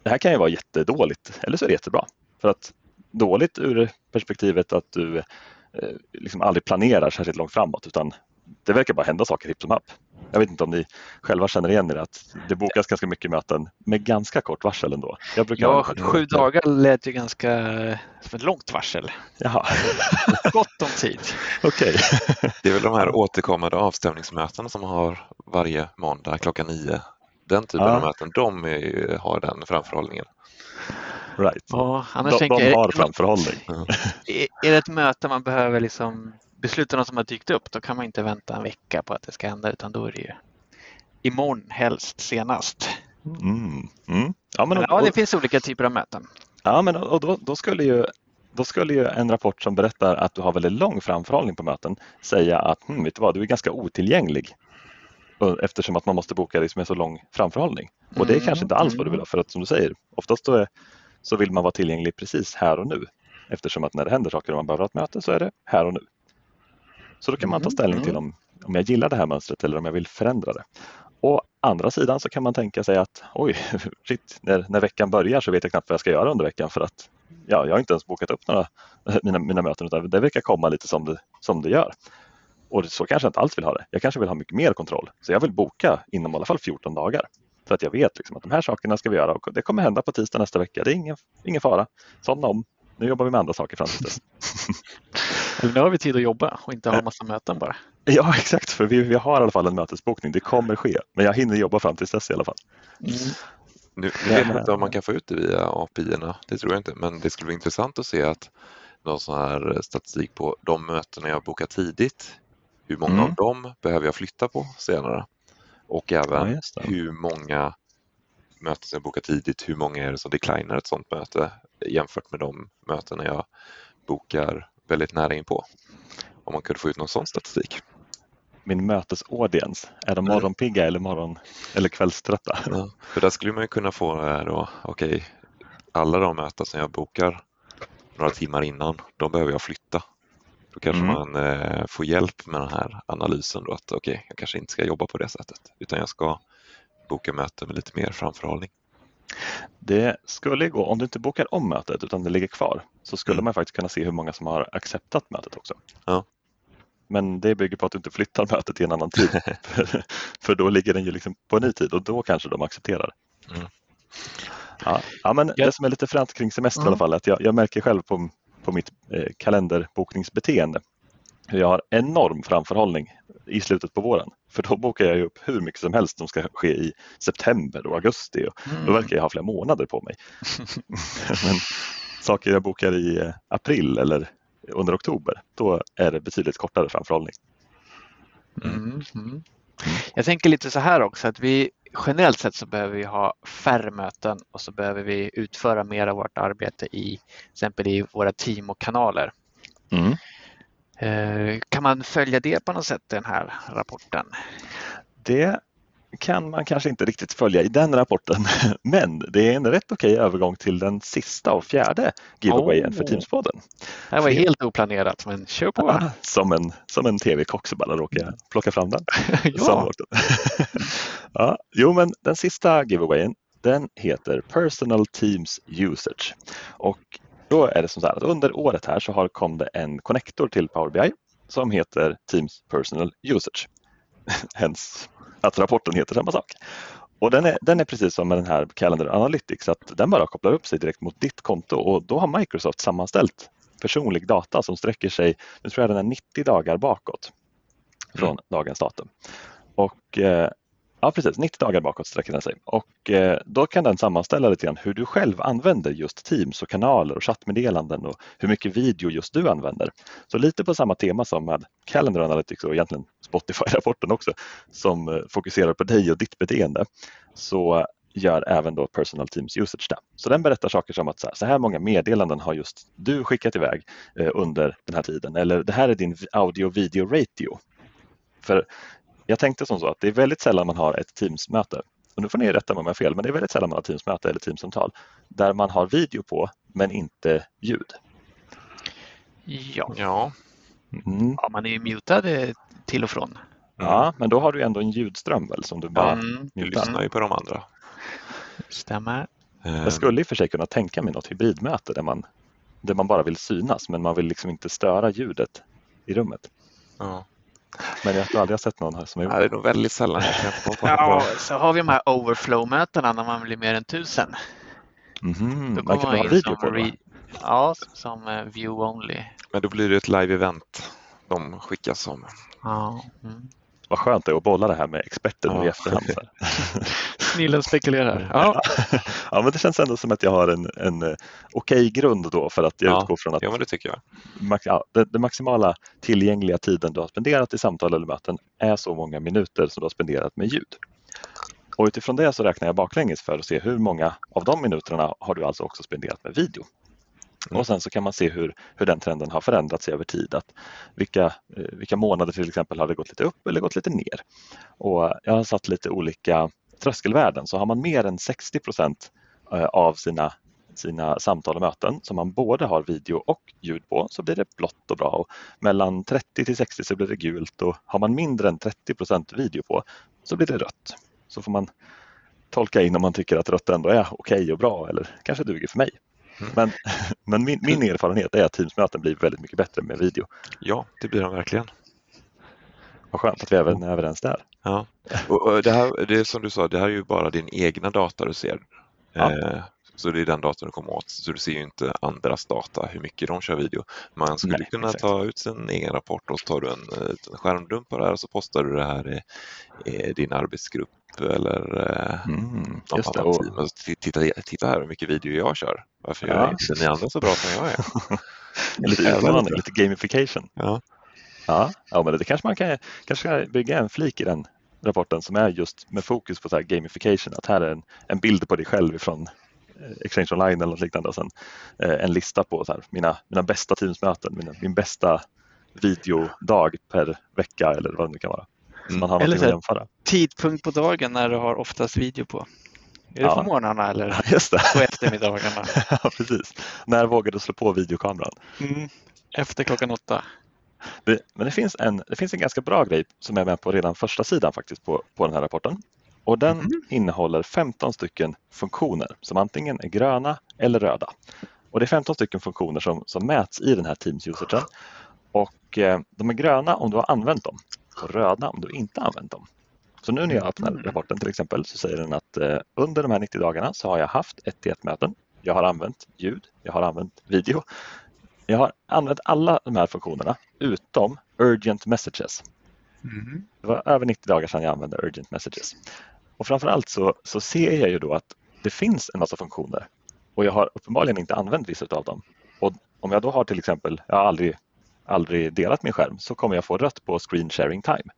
Det här kan ju vara jättedåligt, eller så är det jättebra. För att dåligt ur perspektivet att du eh, liksom aldrig planerar särskilt långt framåt utan det verkar bara hända saker hipp som happ. Jag vet inte om ni själva känner igen er att det bokas ganska mycket möten med ganska kort varsel ändå. Jag brukar Ja, sju dagar lät ju ganska som ett långt varsel. Jaha, (laughs) Gott om tid. okej. (laughs) Det är väl de här återkommande avstämningsmötena som har varje måndag klockan nio. Den typen Ja. av möten, de är, har den framförhållningen. Right. Ja, annars De, tänker de har (laughs) är, framförhållning. är det ett möte man behöver liksom besluta något som har dykt upp, då kan man inte vänta en vecka på att det ska hända, utan då är det ju imorgon helst senast. Mm. Mm. Ja, men, och, ja, det finns olika typer av möten. ja, men och då, då, skulle ju, då skulle ju en rapport som berättar att du har väldigt lång framförhållning på möten säga att hm, vet du, vad, du är ganska otillgänglig eftersom att man måste boka dig med så lång framförhållning. Och det är Mm, kanske inte alls vad du vill ha för att som du säger, oftast är, så vill man vara tillgänglig precis här och nu. Eftersom att när det händer saker och man behöver ha ett möte så är det här och nu. Så då kan man ta Mm, ställning till om, om jag gillar det här mönstret eller om jag vill förändra det. Å andra sidan så kan man tänka sig att oj, (laughs) shit, när, när veckan börjar så vet jag knappt vad jag ska göra under veckan för att ja, jag har inte ens bokat upp några (laughs) mina, mina möten utan det verkar komma lite som det, som det gör. Och så kanske jag inte alls vill ha det. Jag kanske vill ha mycket mer kontroll. Så jag vill boka inom i alla fall 14 dagar. För att jag vet liksom att de här sakerna ska vi göra och det kommer hända på tisdag nästa vecka. Det är ingen, ingen fara. Somna om. Nu jobbar vi med andra saker fram till dess. (laughs) Eller nu har vi tid att jobba och inte ha massa möten bara. Ja, (laughs) exakt. För vi, vi har i alla fall en mötesbokning. Det kommer ske. Men jag hinner jobba fram till dess i alla fall. Mm. Nu, nu vet jag inte om man kan få ut det via API-erna, det tror jag inte, men det skulle vara intressant att se att någon sån här statistik på de mötena jag bokat tidigt, hur många mm. av dem behöver jag flytta på senare? Och även ja, hur många möten jag bokat tidigt, hur många är det som declinar ett sådant möte jämfört med de mötena jag bokar väldigt nära in på. Om man kunde få ut någon sån statistik. Min mötesaudience, är de morgonpigga eller, morgon, eller kvällströtta? Ja, för där skulle man kunna få då, okej, okay, alla de möten som jag bokar några timmar innan, de behöver jag flytta. Då kanske mm. man eh, får hjälp med den här analysen då att okej, okay, jag kanske inte ska jobba på det sättet utan jag ska boka möten med lite mer framförhållning. Det skulle gå, om du inte bokar om mötet utan det ligger kvar, så skulle mm. man faktiskt kunna se hur många som har acceptat mötet också. Ja. Men det bygger på att du inte flyttar (laughs) mötet till en annan tid. (laughs) för, då ligger den ju liksom på en ny tid och då kanske de accepterar. Mm. Ja, ja, men ja. Det som är lite fränt kring semester mm. i alla fall, att jag, jag märker själv på, på mitt eh, kalenderbokningsbeteende hur jag har enorm framförhållning i slutet på våren. För då bokar jag upp hur mycket som helst som ska ske i september och augusti. Och mm. Då verkar jag ha flera månader på mig. (laughs) Men saker jag bokar i eh, april eller under oktober, då är det betydligt kortare framförhållning. Mm. Mm. mm. Jag tänker lite så här också att vi generellt sett så behöver vi ha färre möten och så behöver vi utföra mer av vårt arbete i till exempel i våra team och kanaler. Mm. Eh, kan man följa det på något sätt, den här rapporten? Det kan man kanske inte riktigt följa i den rapporten, (laughs) men det är en rätt okej övergång till den sista och fjärde giveawayen oh. för Teamspodden. Det var helt oplanerat, men kör på. Ja, som en, som en tv-kock så bara råkade jag plocka fram den. (laughs) ja. (laughs) ja. Jo, men den sista giveawayen den heter Personal Teams Usage och då är det som så här att under året här så har, kom det en connector till Power BI som heter Teams Personal Usage. (laughs) Hens att rapporten heter samma sak. Och den är, den är precis som med den här Calendar Analytics, att den bara kopplar upp sig direkt mot ditt konto och då har Microsoft sammanställt personlig data som sträcker sig, nu tror jag den är 90 dagar bakåt från mm. dagens datum. Och eh, Ja precis, 90 dagar bakåt sträcker den sig och eh, då kan den sammanställa lite grann hur du själv använder just Teams och kanaler och chattmeddelanden och hur mycket video just du använder. Så lite på samma tema som med Calendar Analytics och egentligen Spotify-rapporten också som eh, fokuserar på dig och ditt beteende så gör även då Personal Teams Usage det. Så den berättar saker som att så här, så här många meddelanden har just du skickat iväg eh, under den här tiden eller det här är din audio video ratio. För jag tänkte som så att det är väldigt sällan man har ett Teams-möte. Och nu får ni rätta mig om jag har fel, men det är väldigt sällan man har Teams-möte eller Teams-samtal där man har video på men inte ljud. Ja, ja. Mm. ja man är ju mutad eh, till och från. Ja, men då har du ändå en ljudström väl som du bara mm. Du lyssnar ju på de andra. Stämmer. Jag skulle i och för sig kunna tänka mig något hybridmöte där man, där man bara vill synas men man vill liksom inte störa ljudet i rummet. Ja. Men jag har aldrig sett någon här som har gjort det. Det är nog väldigt sällan jag Ja, så har vi de här overflow-mötena när man blir mer än tusen. Mm, då man kan man ha video på det Ja, som uh, view only. Men då blir det ett live-event de skickas som. Ja. Mm. Vad skönt det är att bolla det här med experten ja. i efterhand. (laughs) Snillen spekulerar. Ja. (laughs) ja, men det känns ändå som att jag har en, en eh, okej okay grund då för att jag ja. utgår från att ja, men det tycker jag. Ja, den, den maximala tillgängliga tiden du har spenderat i samtal eller möten är så många minuter som du har spenderat med ljud. Och utifrån det så räknar jag baklänges för att se hur många av de minuterna har du alltså också spenderat med video. Mm. Och sen så kan man se hur, hur den trenden har förändrats över tid. Att vilka, eh, vilka månader till exempel har det gått lite upp eller gått lite ner. Och jag har satt lite olika tröskelvärden. Så har man mer än 60 procent eh, av sina, sina samtal och möten som man både har video och ljud på så blir det blått och bra. Och mellan 30 till 60 så blir det gult och har man mindre än 30 procent video på så blir det rött. så får man tolka in om man tycker att rött ändå är okej och bra eller kanske duger för mig. Mm. Men, (laughs) men min, min, erfarenhet är att Teamsmöten blir väldigt mycket bättre med video. Ja, det blir de verkligen. Vad skönt att vi även är överens där. Ja. (laughs) Och det, här, det är som du sa, det här är ju bara din egna data du ser. Ja. Eh, så det är den datorn du kommer åt. Så du ser ju inte andras data, hur mycket de kör video. Man skulle Nej, kunna exakt. ta ut sin egen rapport och så tar du en, en skärmdump på det här och så postar du det här i, i din arbetsgrupp eller eh, mm, något annat team. Och titta, titta här hur mycket video jag kör. Varför gör ja. inte ni andra så bra som jag är? (laughs) lite lite gamification. Ja. Ja, ja men det kanske man kan kanske bygga en flik i den rapporten som är just med fokus på så gamification. Att här är en, en bild på dig själv från eh, Exchange Online eller något liknande och sen eh, en lista på så här, mina, mina bästa Teamsmöten, mina, min bästa videodag per vecka eller vad det nu kan vara. Så man har eller så tidpunkt på dagen när du har oftast video på. Är det ja. på morgnarna eller (laughs) Just det. på eftermiddagarna? (laughs) ja, precis. När vågar du slå på videokameran? Mm. Efter klockan åtta. Det, men det finns, en, det finns en ganska bra grej som är med på redan första sidan faktiskt på, på den här rapporten. Och den mm. innehåller 15 stycken funktioner som antingen är gröna eller röda. Och det är 15 stycken funktioner som, som mäts i den här Teams usagen. Och eh, de är gröna om du har använt dem och röda om du inte använt dem. Så nu när jag öppnar mm. rapporten till exempel så säger den att eh, under de här 90 dagarna så har jag haft ett till ett möten. Jag har använt ljud, jag har använt video, jag har använt alla de här funktionerna utom Urgent Messages. Mm. Det var över 90 dagar sedan jag använde Urgent Messages. Och framförallt så, så ser jag ju då att det finns en massa funktioner och jag har uppenbarligen inte använt vissa av dem. Och om jag då har till exempel, jag har aldrig, aldrig delat min skärm, så kommer jag få rött på Screen Sharing Time.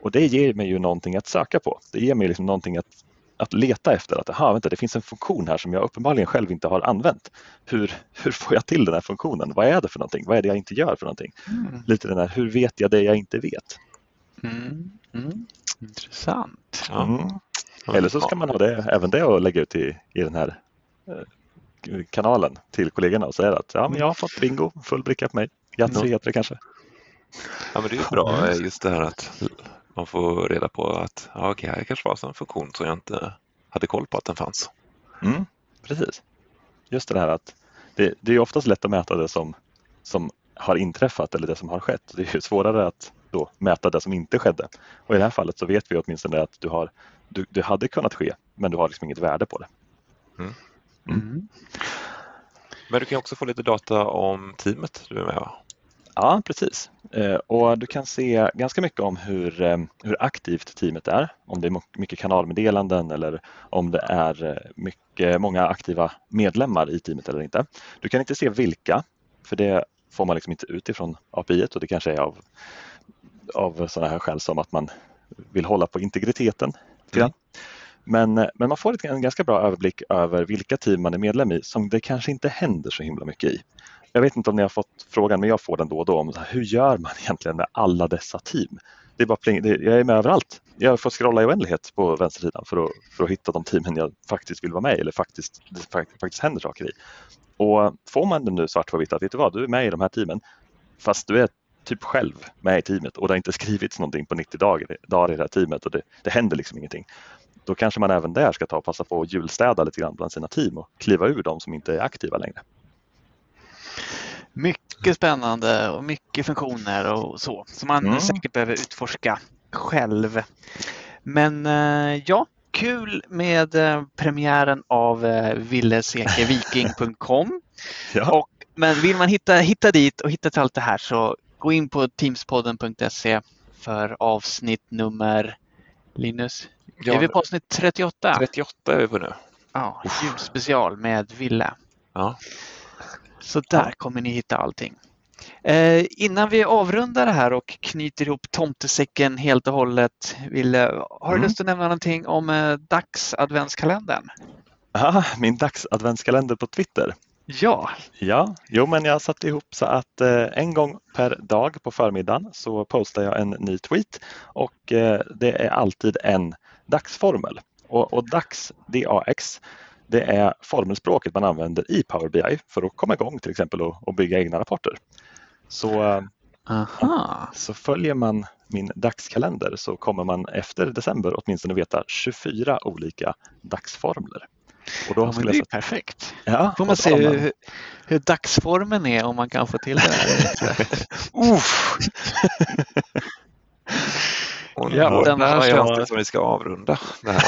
Och det ger mig ju någonting att söka på. Det ger mig liksom någonting att att leta efter att aha, vänta, det finns en funktion här som jag uppenbarligen själv inte har använt. Hur, (laughs) hur får jag till den här funktionen? Vad är det för någonting? Vad är det jag inte gör för någonting? Mm. Lite den här, hur vet jag det jag inte vet? Mm. Mm. Intressant. Mm. Eller så ska man ha det, även det att lägga ut i, i den här eh, kanalen till kollegorna och säga att ja, men jag har fått bingo, full bricka på mig. Yatzy heter det kanske. Ja, men det är bra just det här att man får reda på att ja, okej, här kanske var en funktion som jag inte hade koll på att den fanns. Mm, precis. Just det här att det, det är oftast lätt att mäta det som, som har inträffat eller det som har skett. Det är svårare att då mäta det som inte skedde. Och I det här fallet så vet vi åtminstone att du, har, du, det hade kunnat ske men du har liksom inget värde på det. Mm. Mm. Men du kan också få lite data om teamet du är med va? Ja, precis. Eh, och du kan se ganska mycket om hur, eh, hur aktivt teamet är. Om det är mycket kanalmeddelanden eller om det är eh, mycket, många aktiva medlemmar i teamet eller inte. Du kan inte se vilka, för det får man liksom inte utifrån API och det kanske är av, av sådana här skäl som att man vill hålla på integriteten. Mm. Men, men man får en ganska bra överblick över vilka team man är medlem i som det kanske inte händer så himla mycket i. Jag vet inte om ni har fått frågan, men jag får den då och då om hur gör man egentligen med alla dessa team? Det är bara pling, det, jag är med överallt. Jag får scrolla i oändlighet på vänstersidan för att, för att hitta de teamen jag faktiskt vill vara med i eller faktiskt, det faktiskt händer saker i. Och får man det nu svart på vitt att vet du vad, du är med i de här teamen fast du är typ själv med i teamet och det har inte (laughs) skrivits någonting på 90 dagar, dagar i det här teamet och det, det händer liksom ingenting. Då kanske man även där ska ta och passa på att julstäda lite grann bland sina team och kliva ur de som inte är aktiva längre. Mycket spännande och mycket funktioner och så som man mm. säkert behöver utforska själv. Men eh, ja, kul med eh, premiären av eh, villesekeviking.com. (laughs) ja. men vill man hitta, hitta dit och hitta till allt det här så gå in på teamspodden.se för avsnitt nummer Linus, ja, är vi på avsnitt 38? 38 är vi på nu. Ja, julspecial med Ville. Ja. Så där kommer ni hitta allting. Eh, innan vi avrundar det här och knyter ihop tomtesäcken helt och hållet, Ville, har du mm. lust att nämna någonting om eh, dagsadventskalendern? Ja, min dagsadventskalender på Twitter. Ja. Ja, jo men jag satte ihop så att eh, en gång per dag på förmiddagen så postar jag en ny tweet och eh, det är alltid en dagsformel. Och, och DAX, DAX, det är formelspråket man använder i Power BI för att komma igång till exempel och, och bygga egna rapporter. Så, så följer man min dagskalender så kommer man efter december åtminstone veta 24 olika dagsformler. Och då ja, men det är sätta... perfekt. Ja, får man se hur, hur, dagsformen är om man kan få till det. Här. (laughs) (laughs) Och ja, den här känns det som vi ska avrunda det här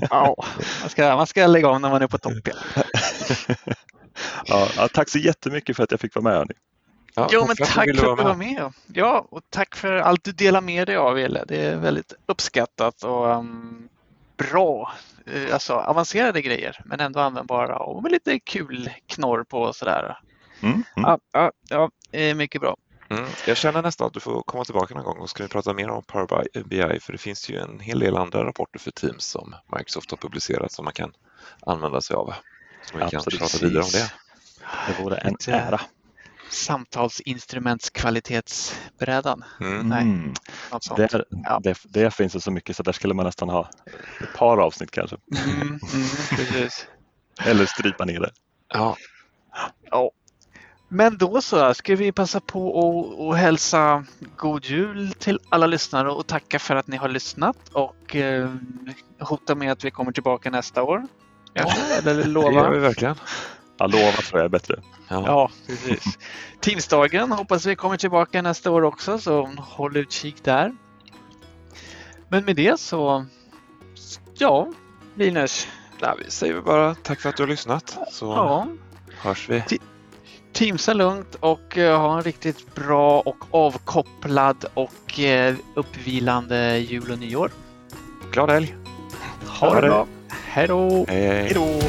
(laughs) ja, man ska, man ska lägga av när man är på topp (laughs) ja, ja, tack så jättemycket för att jag fick vara med. Hörni. Ja, jo, men tack för att du var med. Ja, och tack för allt du delar med dig av, Wille. Det är väldigt uppskattat och um, bra. Uh, alltså avancerade grejer, men ändå användbara och med lite kul knorr på och sådär. Mm, mm. Ja, ja, ja, mycket bra. Mm. Jag känner nästan att du får komma tillbaka någon gång och ska vi prata mer om Power BI för det finns ju en hel del andra rapporter för Teams som Microsoft har publicerat som man kan använda sig av. Så vi kan prata vidare om det. Det vore en ära. Samtalsinstrumentskvalitetsbrädan. Mm. Nej, mm. något sånt. Där, ja. det, det, finns så mycket så där skulle man nästan ha ett par avsnitt kanske. Mm, mm, Eller strypa ner det. Ja. ja. Men då så, ska vi passa på att hälsa god jul till alla lyssnare och tacka för att ni har lyssnat och eh, hota med att vi kommer tillbaka nästa år. Ja, eller lova. Det gör vi verkligen. Ja, lova tror jag är bättre. Ja, ja precis. Teamsdagen hoppas vi kommer tillbaka nästa år också, så håll utkik där. Men med det så, ja, Linus. Ja, vi säger bara tack för att du har lyssnat så ja. hörs vi. Teamsa lugnt och uh, ha en riktigt bra och avkopplad och uh, uppvilande jul och nyår. Glad helg! Ha det bra! Hej då! Hej då!